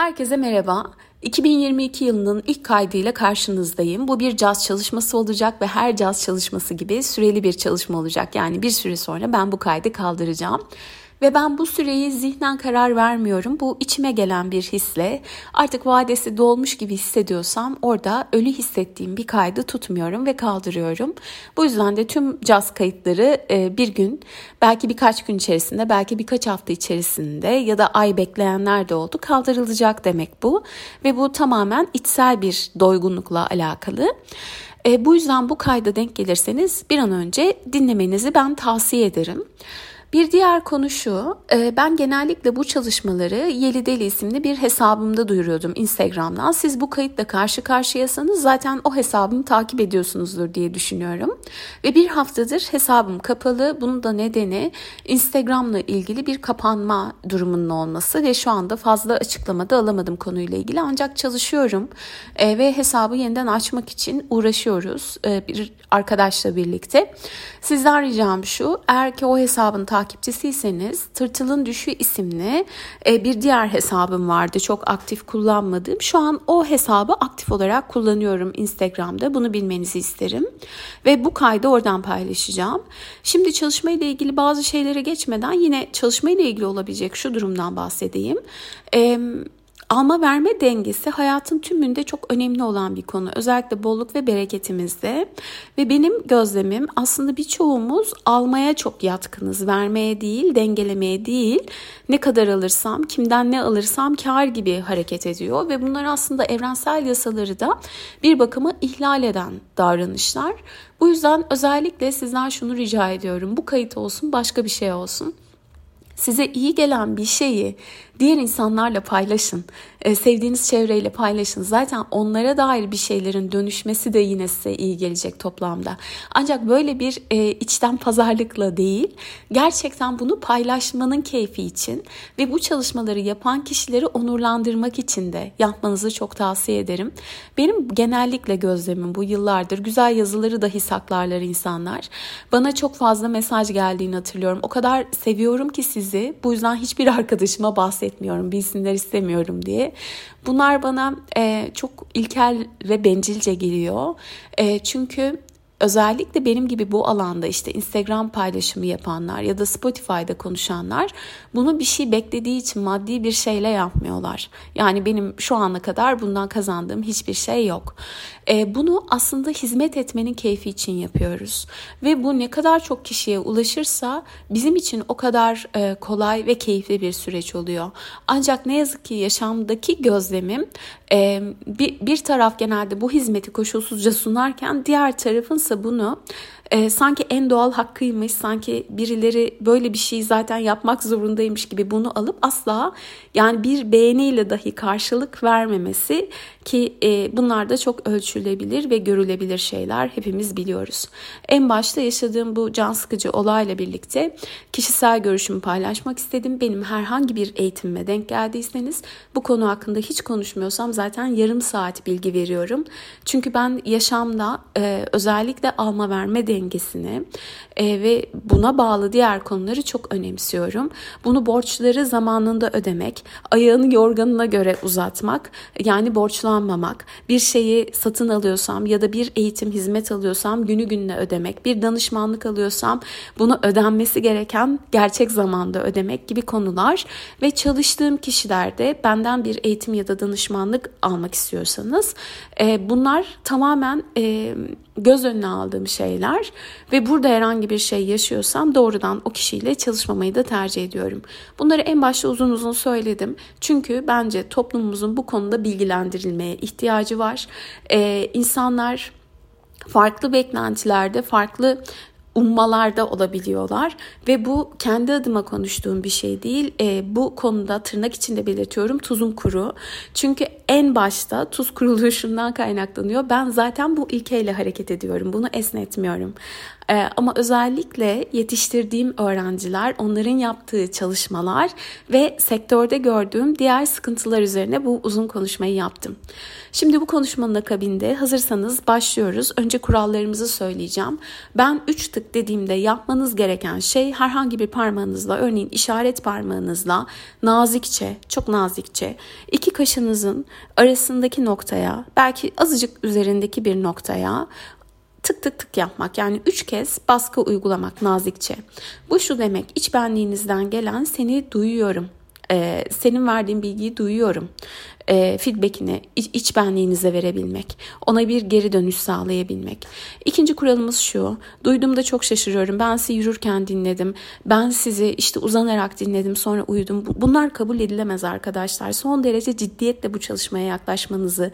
Herkese merhaba. 2022 yılının ilk kaydıyla karşınızdayım. Bu bir caz çalışması olacak ve her caz çalışması gibi süreli bir çalışma olacak. Yani bir süre sonra ben bu kaydı kaldıracağım. Ve ben bu süreyi zihnen karar vermiyorum. Bu içime gelen bir hisle artık vadesi dolmuş gibi hissediyorsam orada ölü hissettiğim bir kaydı tutmuyorum ve kaldırıyorum. Bu yüzden de tüm caz kayıtları e, bir gün belki birkaç gün içerisinde belki birkaç hafta içerisinde ya da ay bekleyenler de oldu kaldırılacak demek bu. Ve bu tamamen içsel bir doygunlukla alakalı. E, bu yüzden bu kayda denk gelirseniz bir an önce dinlemenizi ben tavsiye ederim. Bir diğer konu şu, e, ben genellikle bu çalışmaları Yeli Deli isimli bir hesabımda duyuruyordum Instagram'dan. Siz bu kayıtla karşı karşıyasanız zaten o hesabımı takip ediyorsunuzdur diye düşünüyorum. Ve bir haftadır hesabım kapalı. Bunun da nedeni Instagram'la ilgili bir kapanma durumunun olması ve şu anda fazla açıklama da alamadım konuyla ilgili. Ancak çalışıyorum e, ve hesabı yeniden açmak için uğraşıyoruz e, bir arkadaşla birlikte. Sizden ricam şu, eğer ki o hesabın takipçisiyseniz Tırtılın Düşü isimli e, bir diğer hesabım vardı. Çok aktif kullanmadığım. Şu an o hesabı aktif olarak kullanıyorum Instagram'da. Bunu bilmenizi isterim. Ve bu kaydı oradan paylaşacağım. Şimdi çalışmayla ilgili bazı şeylere geçmeden yine çalışmayla ilgili olabilecek şu durumdan bahsedeyim. Eee alma verme dengesi hayatın tümünde çok önemli olan bir konu. Özellikle bolluk ve bereketimizde. Ve benim gözlemim aslında birçoğumuz almaya çok yatkınız. Vermeye değil, dengelemeye değil. Ne kadar alırsam, kimden ne alırsam kar gibi hareket ediyor. Ve bunlar aslında evrensel yasaları da bir bakıma ihlal eden davranışlar. Bu yüzden özellikle sizden şunu rica ediyorum. Bu kayıt olsun, başka bir şey olsun size iyi gelen bir şeyi diğer insanlarla paylaşın. E, sevdiğiniz çevreyle paylaşın. Zaten onlara dair bir şeylerin dönüşmesi de yine size iyi gelecek toplamda. Ancak böyle bir e, içten pazarlıkla değil, gerçekten bunu paylaşmanın keyfi için ve bu çalışmaları yapan kişileri onurlandırmak için de yapmanızı çok tavsiye ederim. Benim genellikle gözlemim bu yıllardır güzel yazıları dahi saklarlar insanlar. Bana çok fazla mesaj geldiğini hatırlıyorum. O kadar seviyorum ki sizi. Bu yüzden hiçbir arkadaşıma bahsetmiyorum, bilsinler istemiyorum diye. Bunlar bana e, çok ilkel ve bencilce geliyor. E, çünkü özellikle benim gibi bu alanda işte Instagram paylaşımı yapanlar ya da Spotify'da konuşanlar bunu bir şey beklediği için maddi bir şeyle yapmıyorlar. Yani benim şu ana kadar bundan kazandığım hiçbir şey yok. E, bunu aslında hizmet etmenin keyfi için yapıyoruz. Ve bu ne kadar çok kişiye ulaşırsa bizim için o kadar e, kolay ve keyifli bir süreç oluyor. Ancak ne yazık ki yaşamdaki gözlemim e, bir, bir taraf genelde bu hizmeti koşulsuzca sunarken diğer tarafınsa bunu e, sanki en doğal hakkıymış, sanki birileri böyle bir şey zaten yapmak zorundaymış gibi bunu alıp asla yani bir beğeniyle dahi karşılık vermemesi ki e, bunlar da çok ölçülebilir ve görülebilir şeyler hepimiz biliyoruz. En başta yaşadığım bu can sıkıcı olayla birlikte kişisel görüşümü paylaşmak istedim. Benim herhangi bir eğitimime denk geldiyseniz bu konu hakkında hiç konuşmuyorsam zaten yarım saat bilgi veriyorum. Çünkü ben yaşamda e, özellikle alma verme dengesini e, ve buna bağlı diğer konuları çok önemsiyorum. Bunu borçları zamanında ödemek, ayağını yorganına göre uzatmak yani borçlanmamak, bir şeyi satın alıyorsam ya da bir eğitim hizmet alıyorsam günü gününe ödemek, bir danışmanlık alıyorsam bunu ödenmesi gereken gerçek zamanda ödemek gibi konular ve çalıştığım kişilerde benden bir eğitim ya da danışmanlık almak istiyorsanız e, bunlar tamamen e, göz önüne aldığım şeyler ve burada herhangi bir şey yaşıyorsam doğrudan o kişiyle çalışmamayı da tercih ediyorum. Bunları en başta uzun uzun söyledim. Çünkü bence toplumumuzun bu konuda bilgilendirilmeye ihtiyacı var. Ee, insanlar farklı beklentilerde, farklı ummalarda olabiliyorlar ve bu kendi adıma konuştuğum bir şey değil. E, bu konuda tırnak içinde belirtiyorum tuzum kuru. Çünkü en başta tuz kuruluğu şundan kaynaklanıyor. Ben zaten bu ilkeyle hareket ediyorum. Bunu esnetmiyorum. Ee, ama özellikle yetiştirdiğim öğrenciler, onların yaptığı çalışmalar ve sektörde gördüğüm diğer sıkıntılar üzerine bu uzun konuşmayı yaptım. Şimdi bu konuşmanın akabinde hazırsanız başlıyoruz. Önce kurallarımızı söyleyeceğim. Ben 3 tık dediğimde yapmanız gereken şey herhangi bir parmağınızla örneğin işaret parmağınızla nazikçe, çok nazikçe iki kaşınızın arasındaki noktaya belki azıcık üzerindeki bir noktaya tık tık tık yapmak yani üç kez baskı uygulamak nazikçe. Bu şu demek iç benliğinizden gelen seni duyuyorum. Ee, senin verdiğin bilgiyi duyuyorum e, feedbackini iç, iç benliğinize verebilmek. Ona bir geri dönüş sağlayabilmek. İkinci kuralımız şu. Duyduğumda çok şaşırıyorum. Ben sizi yürürken dinledim. Ben sizi işte uzanarak dinledim sonra uyudum. Bunlar kabul edilemez arkadaşlar. Son derece ciddiyetle bu çalışmaya yaklaşmanızı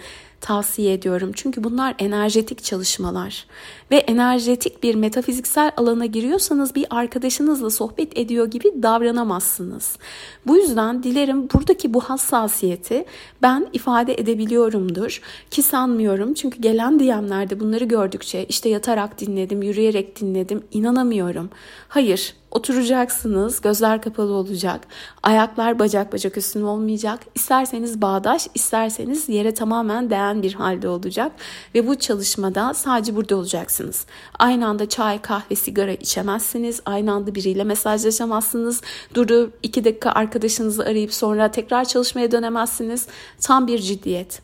tavsiye ediyorum. Çünkü bunlar enerjetik çalışmalar ve enerjetik bir metafiziksel alana giriyorsanız bir arkadaşınızla sohbet ediyor gibi davranamazsınız. Bu yüzden dilerim buradaki bu hassasiyeti ben ifade edebiliyorumdur ki sanmıyorum. Çünkü gelen DM'lerde bunları gördükçe işte yatarak dinledim, yürüyerek dinledim inanamıyorum. Hayır Oturacaksınız, gözler kapalı olacak, ayaklar bacak bacak üstüne olmayacak. İsterseniz bağdaş, isterseniz yere tamamen değen bir halde olacak. Ve bu çalışmada sadece burada olacaksınız. Aynı anda çay, kahve, sigara içemezsiniz. Aynı anda biriyle mesajlaşamazsınız. Durup iki dakika arkadaşınızı arayıp sonra tekrar çalışmaya dönemezsiniz. Tam bir ciddiyet.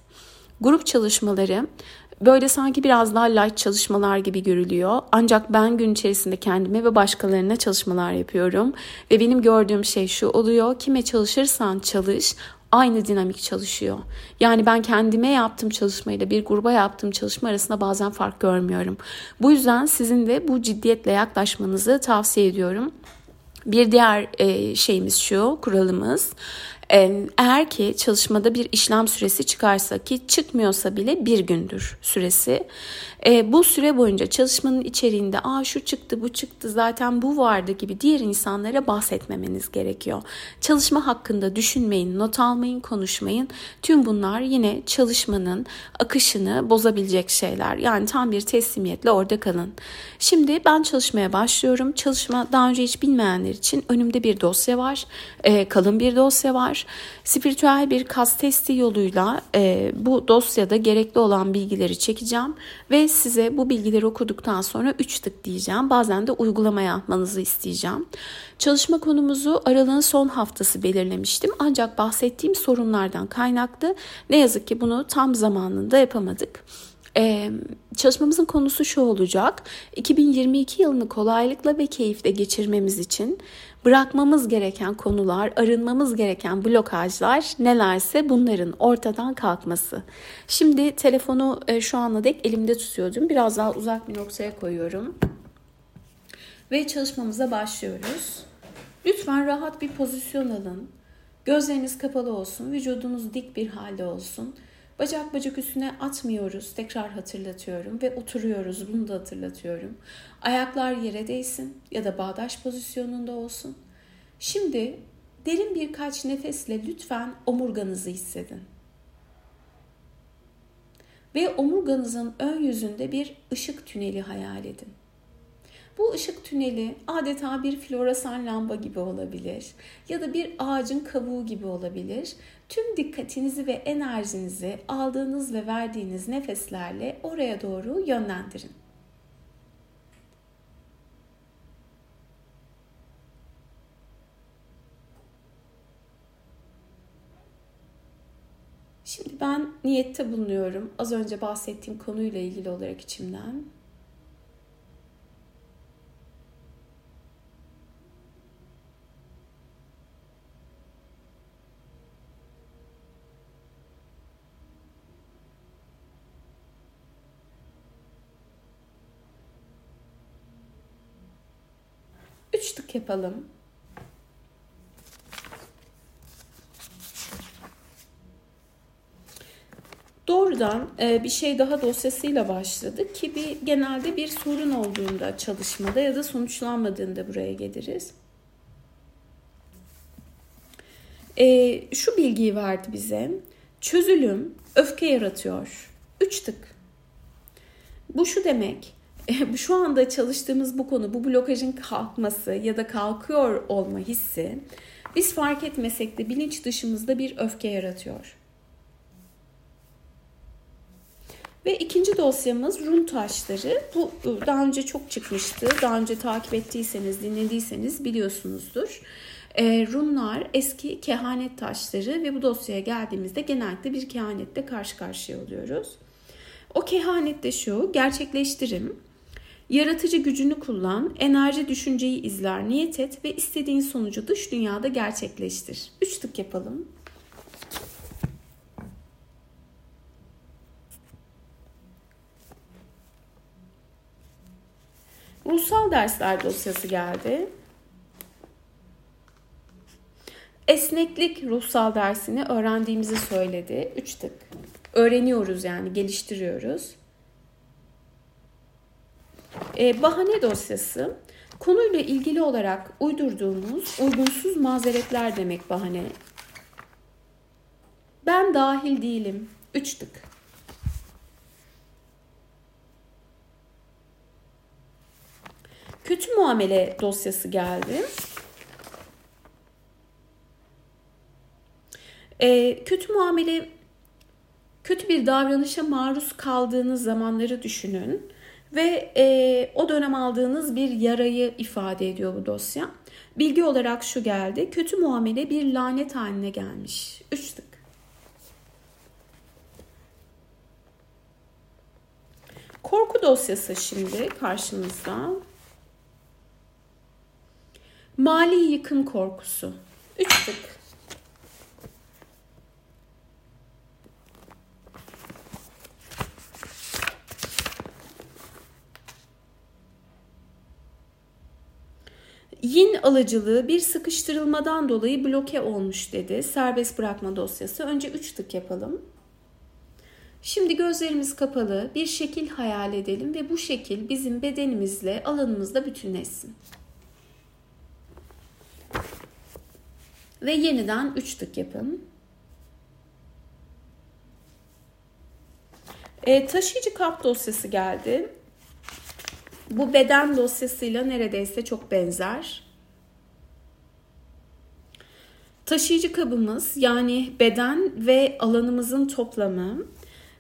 Grup çalışmaları böyle sanki biraz daha light çalışmalar gibi görülüyor. Ancak ben gün içerisinde kendime ve başkalarına çalışmalar yapıyorum. Ve benim gördüğüm şey şu oluyor. Kime çalışırsan çalış aynı dinamik çalışıyor. Yani ben kendime yaptığım çalışmayla bir gruba yaptığım çalışma arasında bazen fark görmüyorum. Bu yüzden sizin de bu ciddiyetle yaklaşmanızı tavsiye ediyorum. Bir diğer şeyimiz şu, kuralımız eğer ki çalışmada bir işlem süresi çıkarsa ki çıkmıyorsa bile bir gündür süresi. E, bu süre boyunca çalışmanın içeriğinde aa şu çıktı bu çıktı zaten bu vardı gibi diğer insanlara bahsetmemeniz gerekiyor. Çalışma hakkında düşünmeyin, not almayın, konuşmayın. Tüm bunlar yine çalışmanın akışını bozabilecek şeyler. Yani tam bir teslimiyetle orada kalın. Şimdi ben çalışmaya başlıyorum. Çalışma daha önce hiç bilmeyenler için önümde bir dosya var. E, kalın bir dosya var. Spiritüel bir kas testi yoluyla e, bu dosyada gerekli olan bilgileri çekeceğim ve size bu bilgileri okuduktan sonra 3 tık diyeceğim. Bazen de uygulama yapmanızı isteyeceğim. Çalışma konumuzu aralığın son haftası belirlemiştim. Ancak bahsettiğim sorunlardan kaynaklı ne yazık ki bunu tam zamanında yapamadık. Ee, çalışmamızın konusu şu olacak. 2022 yılını kolaylıkla ve keyifle geçirmemiz için bırakmamız gereken konular, arınmamız gereken blokajlar nelerse bunların ortadan kalkması. Şimdi telefonu e, şu ana dek elimde tutuyordum. Biraz daha uzak bir noktaya koyuyorum. Ve çalışmamıza başlıyoruz. Lütfen rahat bir pozisyon alın. Gözleriniz kapalı olsun, vücudunuz dik bir halde olsun. Bacak bacak üstüne atmıyoruz. Tekrar hatırlatıyorum ve oturuyoruz. Bunu da hatırlatıyorum. Ayaklar yere değsin ya da bağdaş pozisyonunda olsun. Şimdi derin birkaç nefesle lütfen omurganızı hissedin. Ve omurganızın ön yüzünde bir ışık tüneli hayal edin. Bu ışık tüneli adeta bir floresan lamba gibi olabilir ya da bir ağacın kabuğu gibi olabilir. Tüm dikkatinizi ve enerjinizi aldığınız ve verdiğiniz nefeslerle oraya doğru yönlendirin. Şimdi ben niyette bulunuyorum. Az önce bahsettiğim konuyla ilgili olarak içimden. Tık yapalım. Doğrudan e, bir şey daha dosyasıyla başladık ki bir genelde bir sorun olduğunda çalışmada ya da sonuçlanmadığında buraya geliriz. E, şu bilgiyi verdi bize. Çözülüm öfke yaratıyor. Üç tık. Bu şu demek şu anda çalıştığımız bu konu, bu blokajın kalkması ya da kalkıyor olma hissi biz fark etmesek de bilinç dışımızda bir öfke yaratıyor. Ve ikinci dosyamız run taşları. Bu ıı, daha önce çok çıkmıştı. Daha önce takip ettiyseniz, dinlediyseniz biliyorsunuzdur. E, runlar eski kehanet taşları ve bu dosyaya geldiğimizde genellikle bir kehanetle karşı karşıya oluyoruz. O kehanet de şu, gerçekleştirim. Yaratıcı gücünü kullan, enerji düşünceyi izler, niyet et ve istediğin sonucu dış dünyada gerçekleştir. Üç tık yapalım. Ruhsal dersler dosyası geldi. Esneklik ruhsal dersini öğrendiğimizi söyledi. Üç tık. Öğreniyoruz yani geliştiriyoruz. Ee, bahane dosyası konuyla ilgili olarak uydurduğumuz uygunsuz mazeretler demek bahane. Ben dahil değilim. Üç tık. Kötü muamele dosyası geldi. E, kötü muamele, kötü bir davranışa maruz kaldığınız zamanları düşünün ve e, o dönem aldığınız bir yarayı ifade ediyor bu dosya. Bilgi olarak şu geldi. Kötü muamele bir lanet haline gelmiş. Üç. Korku dosyası şimdi karşımızda. Mali yıkım korkusu. Üç. Yin alıcılığı bir sıkıştırılmadan dolayı bloke olmuş dedi. Serbest bırakma dosyası. Önce 3 tık yapalım. Şimdi gözlerimiz kapalı bir şekil hayal edelim ve bu şekil bizim bedenimizle alanımızda bütünleşsin. Ve yeniden 3 tık yapın. E, taşıyıcı kap dosyası geldi. Bu beden dosyasıyla neredeyse çok benzer. Taşıyıcı kabımız yani beden ve alanımızın toplamı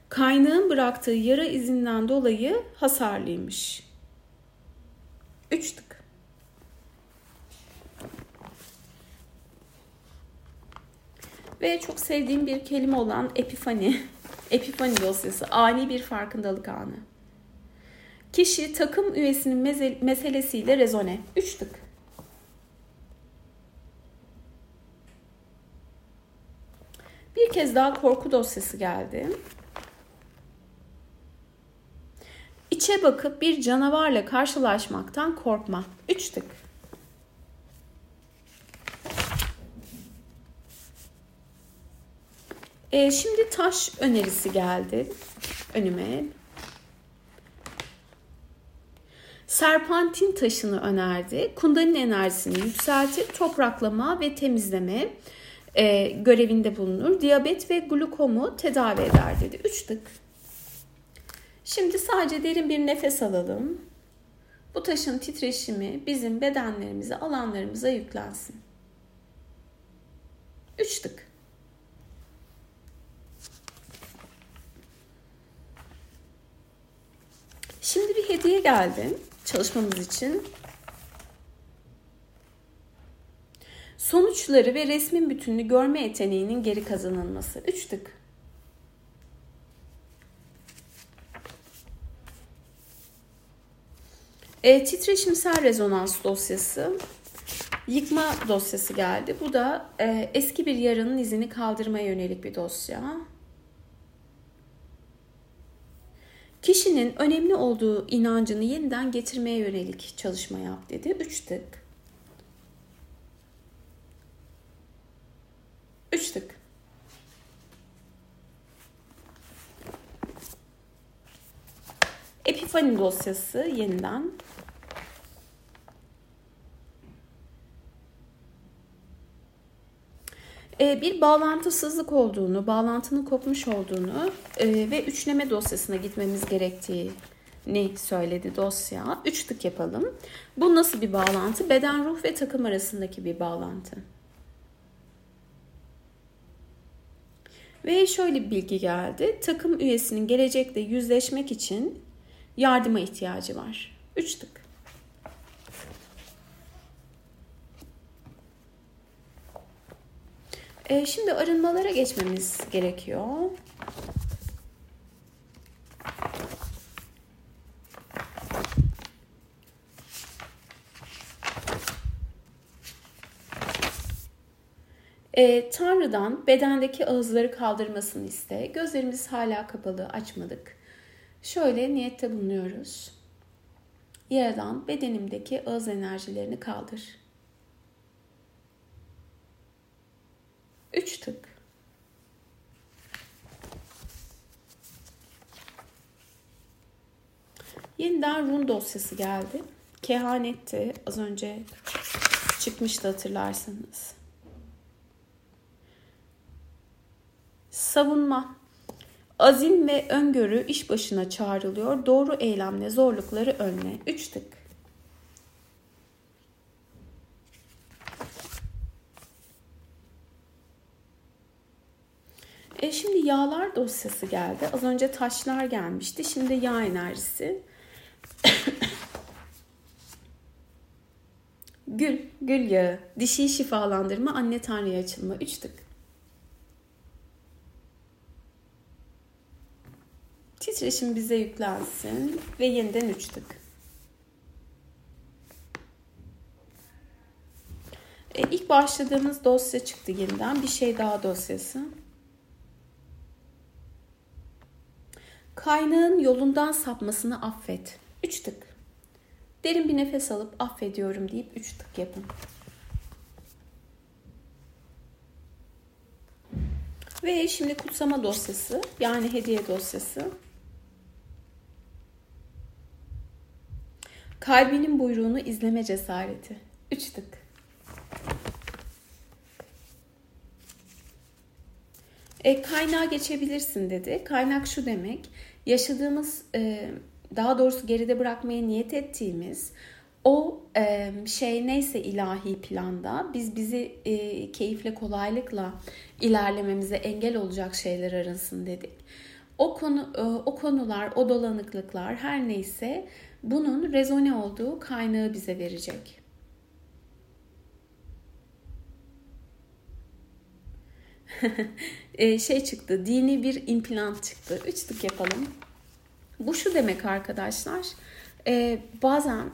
kaynağın bıraktığı yara izinden dolayı hasarlıymış. 3 tık. Ve çok sevdiğim bir kelime olan epifani. Epifani dosyası. Ani bir farkındalık anı. Kişi takım üyesinin meselesiyle rezone. Üç tık. Bir kez daha korku dosyası geldi. İçe bakıp bir canavarla karşılaşmaktan korkma. Üç tık. Ee, şimdi taş önerisi geldi önüme. Serpantin taşını önerdi. Kundalini enerjisini yükseltir, topraklama ve temizleme e, görevinde bulunur. Diyabet ve glukomu tedavi eder dedi. Üç tık. Şimdi sadece derin bir nefes alalım. Bu taşın titreşimi bizim bedenlerimize, alanlarımıza yüklensin. Üç tık. Şimdi bir hediye geldi çalışmamız için. Sonuçları ve resmin bütününü görme yeteneğinin geri kazanılması. Üç tık. E, titreşimsel rezonans dosyası, yıkma dosyası geldi. Bu da e, eski bir yaranın izini kaldırmaya yönelik bir dosya. Kişinin önemli olduğu inancını yeniden getirmeye yönelik çalışma yap dedi. Üç tık. Üç tık. Epifani dosyası yeniden bir bağlantısızlık olduğunu, bağlantının kopmuş olduğunu e, ve üçleme dosyasına gitmemiz gerektiği ne söyledi dosya. Üç tık yapalım. Bu nasıl bir bağlantı? Beden, ruh ve takım arasındaki bir bağlantı. Ve şöyle bir bilgi geldi. Takım üyesinin gelecekte yüzleşmek için yardıma ihtiyacı var. Üç tık. E, şimdi arınmalara geçmemiz gerekiyor. E, Tanrı'dan bedendeki ağızları kaldırmasını iste. Gözlerimiz hala kapalı, açmadık. Şöyle niyette bulunuyoruz. Yaradan bedenimdeki ağız enerjilerini kaldır. Üç tık. Yeniden run dosyası geldi. Kehanetti. Az önce çıkmıştı hatırlarsanız. Savunma. Azim ve öngörü iş başına çağrılıyor. Doğru eylemle zorlukları önle. Üç tık. E şimdi yağlar dosyası geldi. Az önce taşlar gelmişti. Şimdi yağ enerjisi. Gül, yağı, dişi şifalandırma, anne tanrıya açılma. Üç tık. Titreşim bize yüklensin ve yeniden üç tık. E, ilk başladığımız dosya çıktı yeniden. Bir şey daha dosyası. Kaynağın yolundan sapmasını affet. Üç tık. Derin bir nefes alıp affediyorum deyip üç tık yapın. Ve şimdi kutsama dosyası yani hediye dosyası. Kalbinin buyruğunu izleme cesareti. Üç tık. E, kaynağa geçebilirsin dedi. Kaynak şu demek. Yaşadığımız, e, daha doğrusu geride bırakmaya niyet ettiğimiz o e, şey neyse ilahi planda biz bizi e, keyifle kolaylıkla ilerlememize engel olacak şeyler arasın dedik. O konu e, o konular, o dolanıklıklar her neyse bunun rezone olduğu kaynağı bize verecek. şey çıktı, dini bir implant çıktı. Üç tık yapalım. Bu şu demek arkadaşlar. E, bazen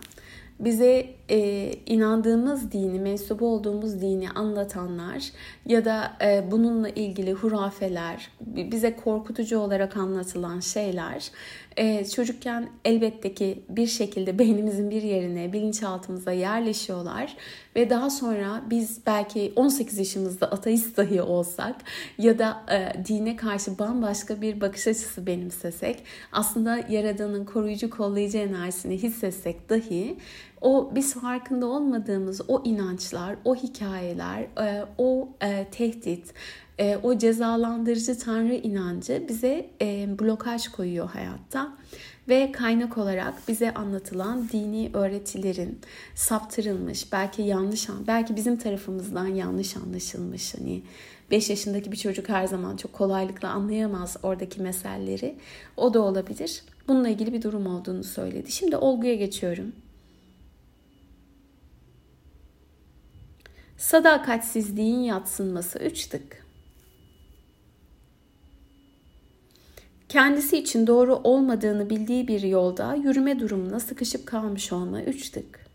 bize e, inandığımız dini, mensup olduğumuz dini anlatanlar ya da e, bununla ilgili hurafeler, bize korkutucu olarak anlatılan şeyler e, çocukken elbette ki bir şekilde beynimizin bir yerine, bilinçaltımıza yerleşiyorlar. Ve daha sonra biz belki 18 yaşımızda ateist dahi olsak ya da e, dine karşı bambaşka bir bakış açısı benimsesek, aslında Yaradan'ın koruyucu kollayıcı enerjisini hissetsek dahi o biz farkında olmadığımız o inançlar, o hikayeler, e, o e, tehdit, e, o cezalandırıcı tanrı inancı bize blokaj koyuyor hayatta ve kaynak olarak bize anlatılan dini öğretilerin saptırılmış, belki yanlış, belki bizim tarafımızdan yanlış anlaşılmış hani 5 yaşındaki bir çocuk her zaman çok kolaylıkla anlayamaz oradaki meseleleri. O da olabilir. Bununla ilgili bir durum olduğunu söyledi. Şimdi olguya geçiyorum. Sadakatsizliğin yatsınması üç tık. Kendisi için doğru olmadığını bildiği bir yolda yürüme durumuna sıkışıp kalmış olma üç tık.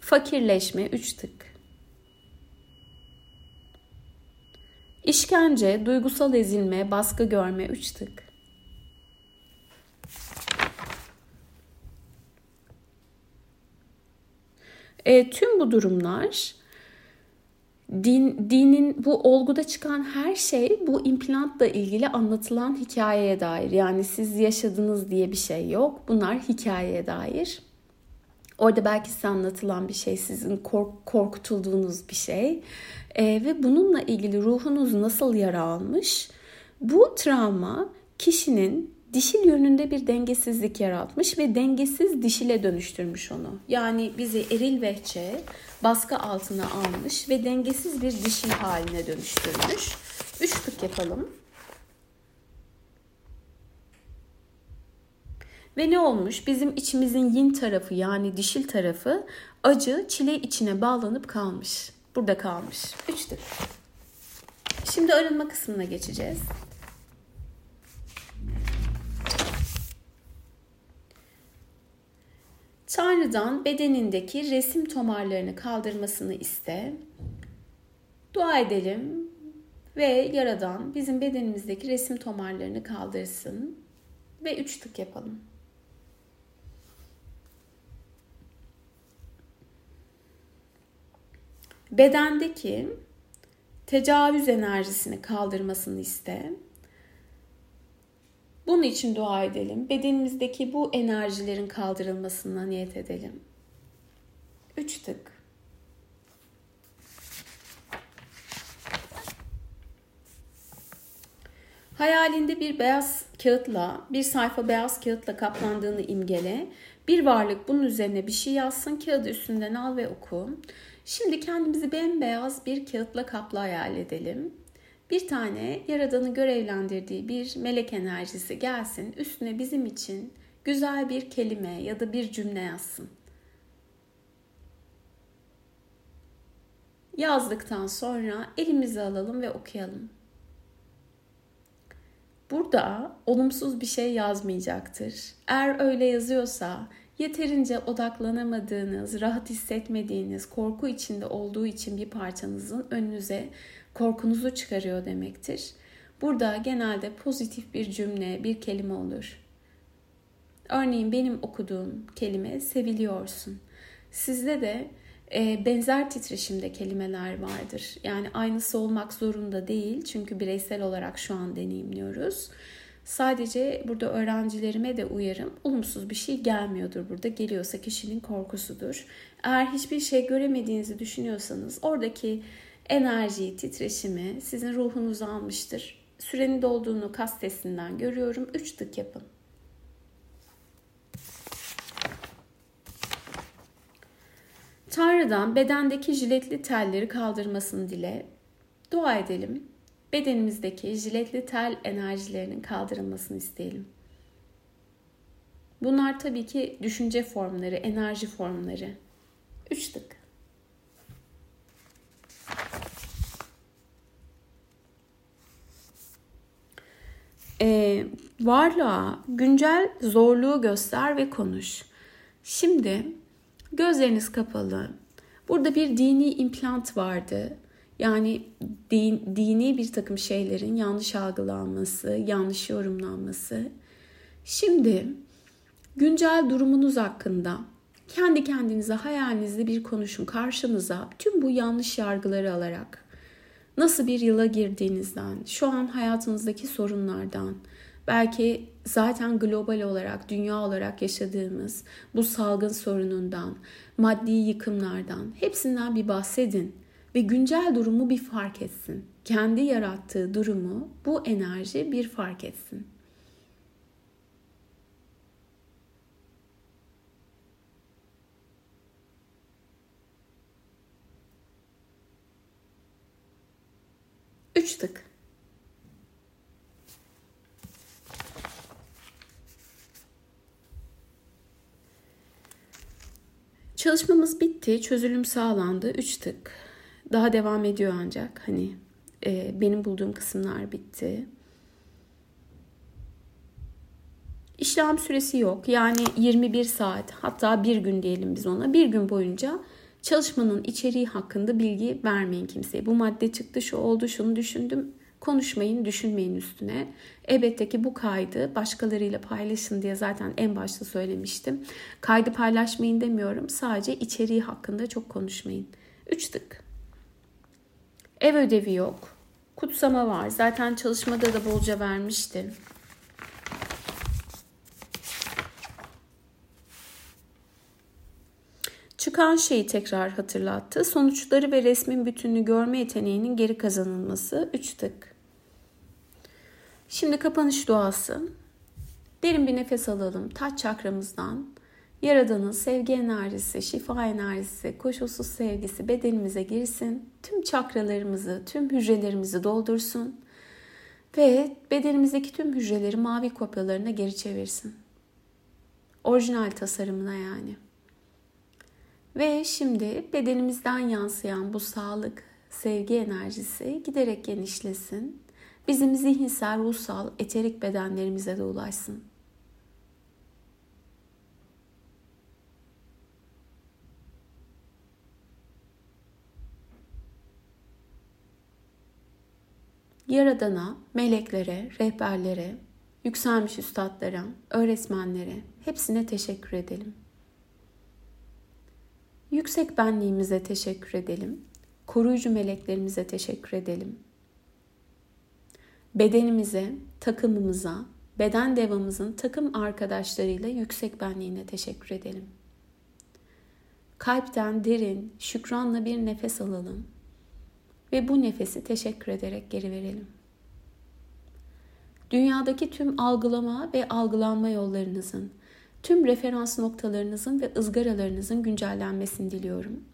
Fakirleşme üç tık. İşkence, duygusal ezilme, baskı görme üç tık. E, tüm bu durumlar din, dinin bu olguda çıkan her şey bu implantla ilgili anlatılan hikayeye dair. Yani siz yaşadınız diye bir şey yok. Bunlar hikayeye dair. Orada belki size anlatılan bir şey, sizin kork, korkutulduğunuz bir şey. E, ve bununla ilgili ruhunuz nasıl yara almış? Bu travma kişinin dişil yönünde bir dengesizlik yaratmış ve dengesiz dişile dönüştürmüş onu. Yani bizi eril vehçe baskı altına almış ve dengesiz bir dişil haline dönüştürmüş. Üç tık yapalım. Ve ne olmuş? Bizim içimizin yin tarafı yani dişil tarafı acı çile içine bağlanıp kalmış. Burada kalmış. Üç tık. Şimdi arınma kısmına geçeceğiz. Tanrı'dan bedenindeki resim tomarlarını kaldırmasını iste. Dua edelim ve Yaradan bizim bedenimizdeki resim tomarlarını kaldırsın ve üç tık yapalım. Bedendeki tecavüz enerjisini kaldırmasını iste. Bunun için dua edelim. Bedenimizdeki bu enerjilerin kaldırılmasına niyet edelim. Üç tık. Hayalinde bir beyaz kağıtla, bir sayfa beyaz kağıtla kaplandığını imgele. Bir varlık bunun üzerine bir şey yazsın, kağıdı üstünden al ve oku. Şimdi kendimizi bembeyaz bir kağıtla kaplı hayal edelim. Bir tane Yaradan'ı görevlendirdiği bir melek enerjisi gelsin, üstüne bizim için güzel bir kelime ya da bir cümle yazsın. Yazdıktan sonra elimizi alalım ve okuyalım. Burada olumsuz bir şey yazmayacaktır. Eğer öyle yazıyorsa yeterince odaklanamadığınız, rahat hissetmediğiniz, korku içinde olduğu için bir parçanızın önünüze korkunuzu çıkarıyor demektir. Burada genelde pozitif bir cümle, bir kelime olur. Örneğin benim okuduğum kelime seviliyorsun. Sizde de e, benzer titreşimde kelimeler vardır. Yani aynısı olmak zorunda değil çünkü bireysel olarak şu an deneyimliyoruz. Sadece burada öğrencilerime de uyarım. Olumsuz bir şey gelmiyordur burada. Geliyorsa kişinin korkusudur. Eğer hiçbir şey göremediğinizi düşünüyorsanız oradaki enerjiyi, titreşimi sizin ruhunuzu almıştır. Sürenin dolduğunu kas testinden görüyorum. 3 tık yapın. Tanrı'dan bedendeki jiletli telleri kaldırmasını dile. Dua edelim. Bedenimizdeki jiletli tel enerjilerinin kaldırılmasını isteyelim. Bunlar tabii ki düşünce formları, enerji formları. Üç tık. Ee, varlığa güncel zorluğu göster ve konuş. Şimdi Gözleriniz kapalı. Burada bir dini implant vardı. Yani din, dini bir takım şeylerin yanlış algılanması, yanlış yorumlanması. Şimdi güncel durumunuz hakkında kendi kendinize hayalinizde bir konuşun karşınıza tüm bu yanlış yargıları alarak nasıl bir yıla girdiğinizden, şu an hayatınızdaki sorunlardan, Belki zaten global olarak, dünya olarak yaşadığımız bu salgın sorunundan, maddi yıkımlardan hepsinden bir bahsedin ve güncel durumu bir fark etsin. Kendi yarattığı durumu bu enerji bir fark etsin. Üç tık. Çalışmamız bitti. Çözülüm sağlandı. Üç tık. Daha devam ediyor ancak. Hani e, benim bulduğum kısımlar bitti. İşlem süresi yok. Yani 21 saat hatta bir gün diyelim biz ona. Bir gün boyunca çalışmanın içeriği hakkında bilgi vermeyin kimseye. Bu madde çıktı, şu oldu, şunu düşündüm Konuşmayın, düşünmeyin üstüne. Elbette ki bu kaydı başkalarıyla paylaşın diye zaten en başta söylemiştim. Kaydı paylaşmayın demiyorum. Sadece içeriği hakkında çok konuşmayın. Üç tık. Ev ödevi yok. Kutsama var. Zaten çalışmada da bolca vermiştim. Çıkan şeyi tekrar hatırlattı. Sonuçları ve resmin bütününü görme yeteneğinin geri kazanılması. Üç tık. Şimdi kapanış duası. Derin bir nefes alalım. Taç çakramızdan Yaradan'ın sevgi enerjisi, şifa enerjisi, koşulsuz sevgisi bedenimize girsin. Tüm çakralarımızı, tüm hücrelerimizi doldursun. Ve bedenimizdeki tüm hücreleri mavi kopyalarına geri çevirsin. Orijinal tasarımına yani. Ve şimdi bedenimizden yansıyan bu sağlık, sevgi enerjisi giderek genişlesin. Bizim zihinsel, ruhsal, eterik bedenlerimize de ulaşsın. Yaradana, meleklere, rehberlere, yükselmiş üstadlara, öğretmenlere hepsine teşekkür edelim. Yüksek benliğimize teşekkür edelim. Koruyucu meleklerimize teşekkür edelim. Bedenimize, takımımıza, beden devamızın takım arkadaşlarıyla yüksek benliğine teşekkür edelim. Kalpten derin, şükranla bir nefes alalım ve bu nefesi teşekkür ederek geri verelim. Dünyadaki tüm algılama ve algılanma yollarınızın, tüm referans noktalarınızın ve ızgaralarınızın güncellenmesini diliyorum.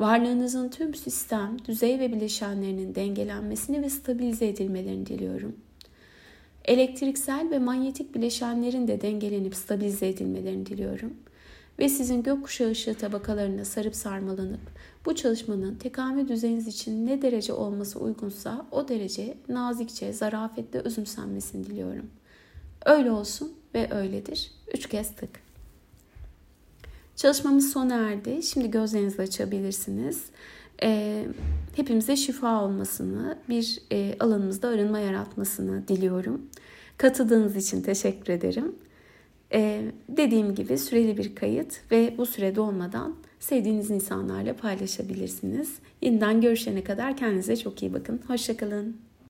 Varlığınızın tüm sistem, düzey ve bileşenlerinin dengelenmesini ve stabilize edilmelerini diliyorum. Elektriksel ve manyetik bileşenlerin de dengelenip stabilize edilmelerini diliyorum. Ve sizin gökkuşağı ışığı tabakalarına sarıp sarmalanıp bu çalışmanın tekamül düzeyiniz için ne derece olması uygunsa o derece nazikçe, zarafetle özümsenmesini diliyorum. Öyle olsun ve öyledir. Üç kez tık. Çalışmamız sona erdi. Şimdi gözlerinizi açabilirsiniz. E, hepimize şifa olmasını, bir e, alanımızda arınma yaratmasını diliyorum. Katıldığınız için teşekkür ederim. E, dediğim gibi süreli bir kayıt ve bu sürede olmadan sevdiğiniz insanlarla paylaşabilirsiniz. Yeniden görüşene kadar kendinize çok iyi bakın. Hoşçakalın.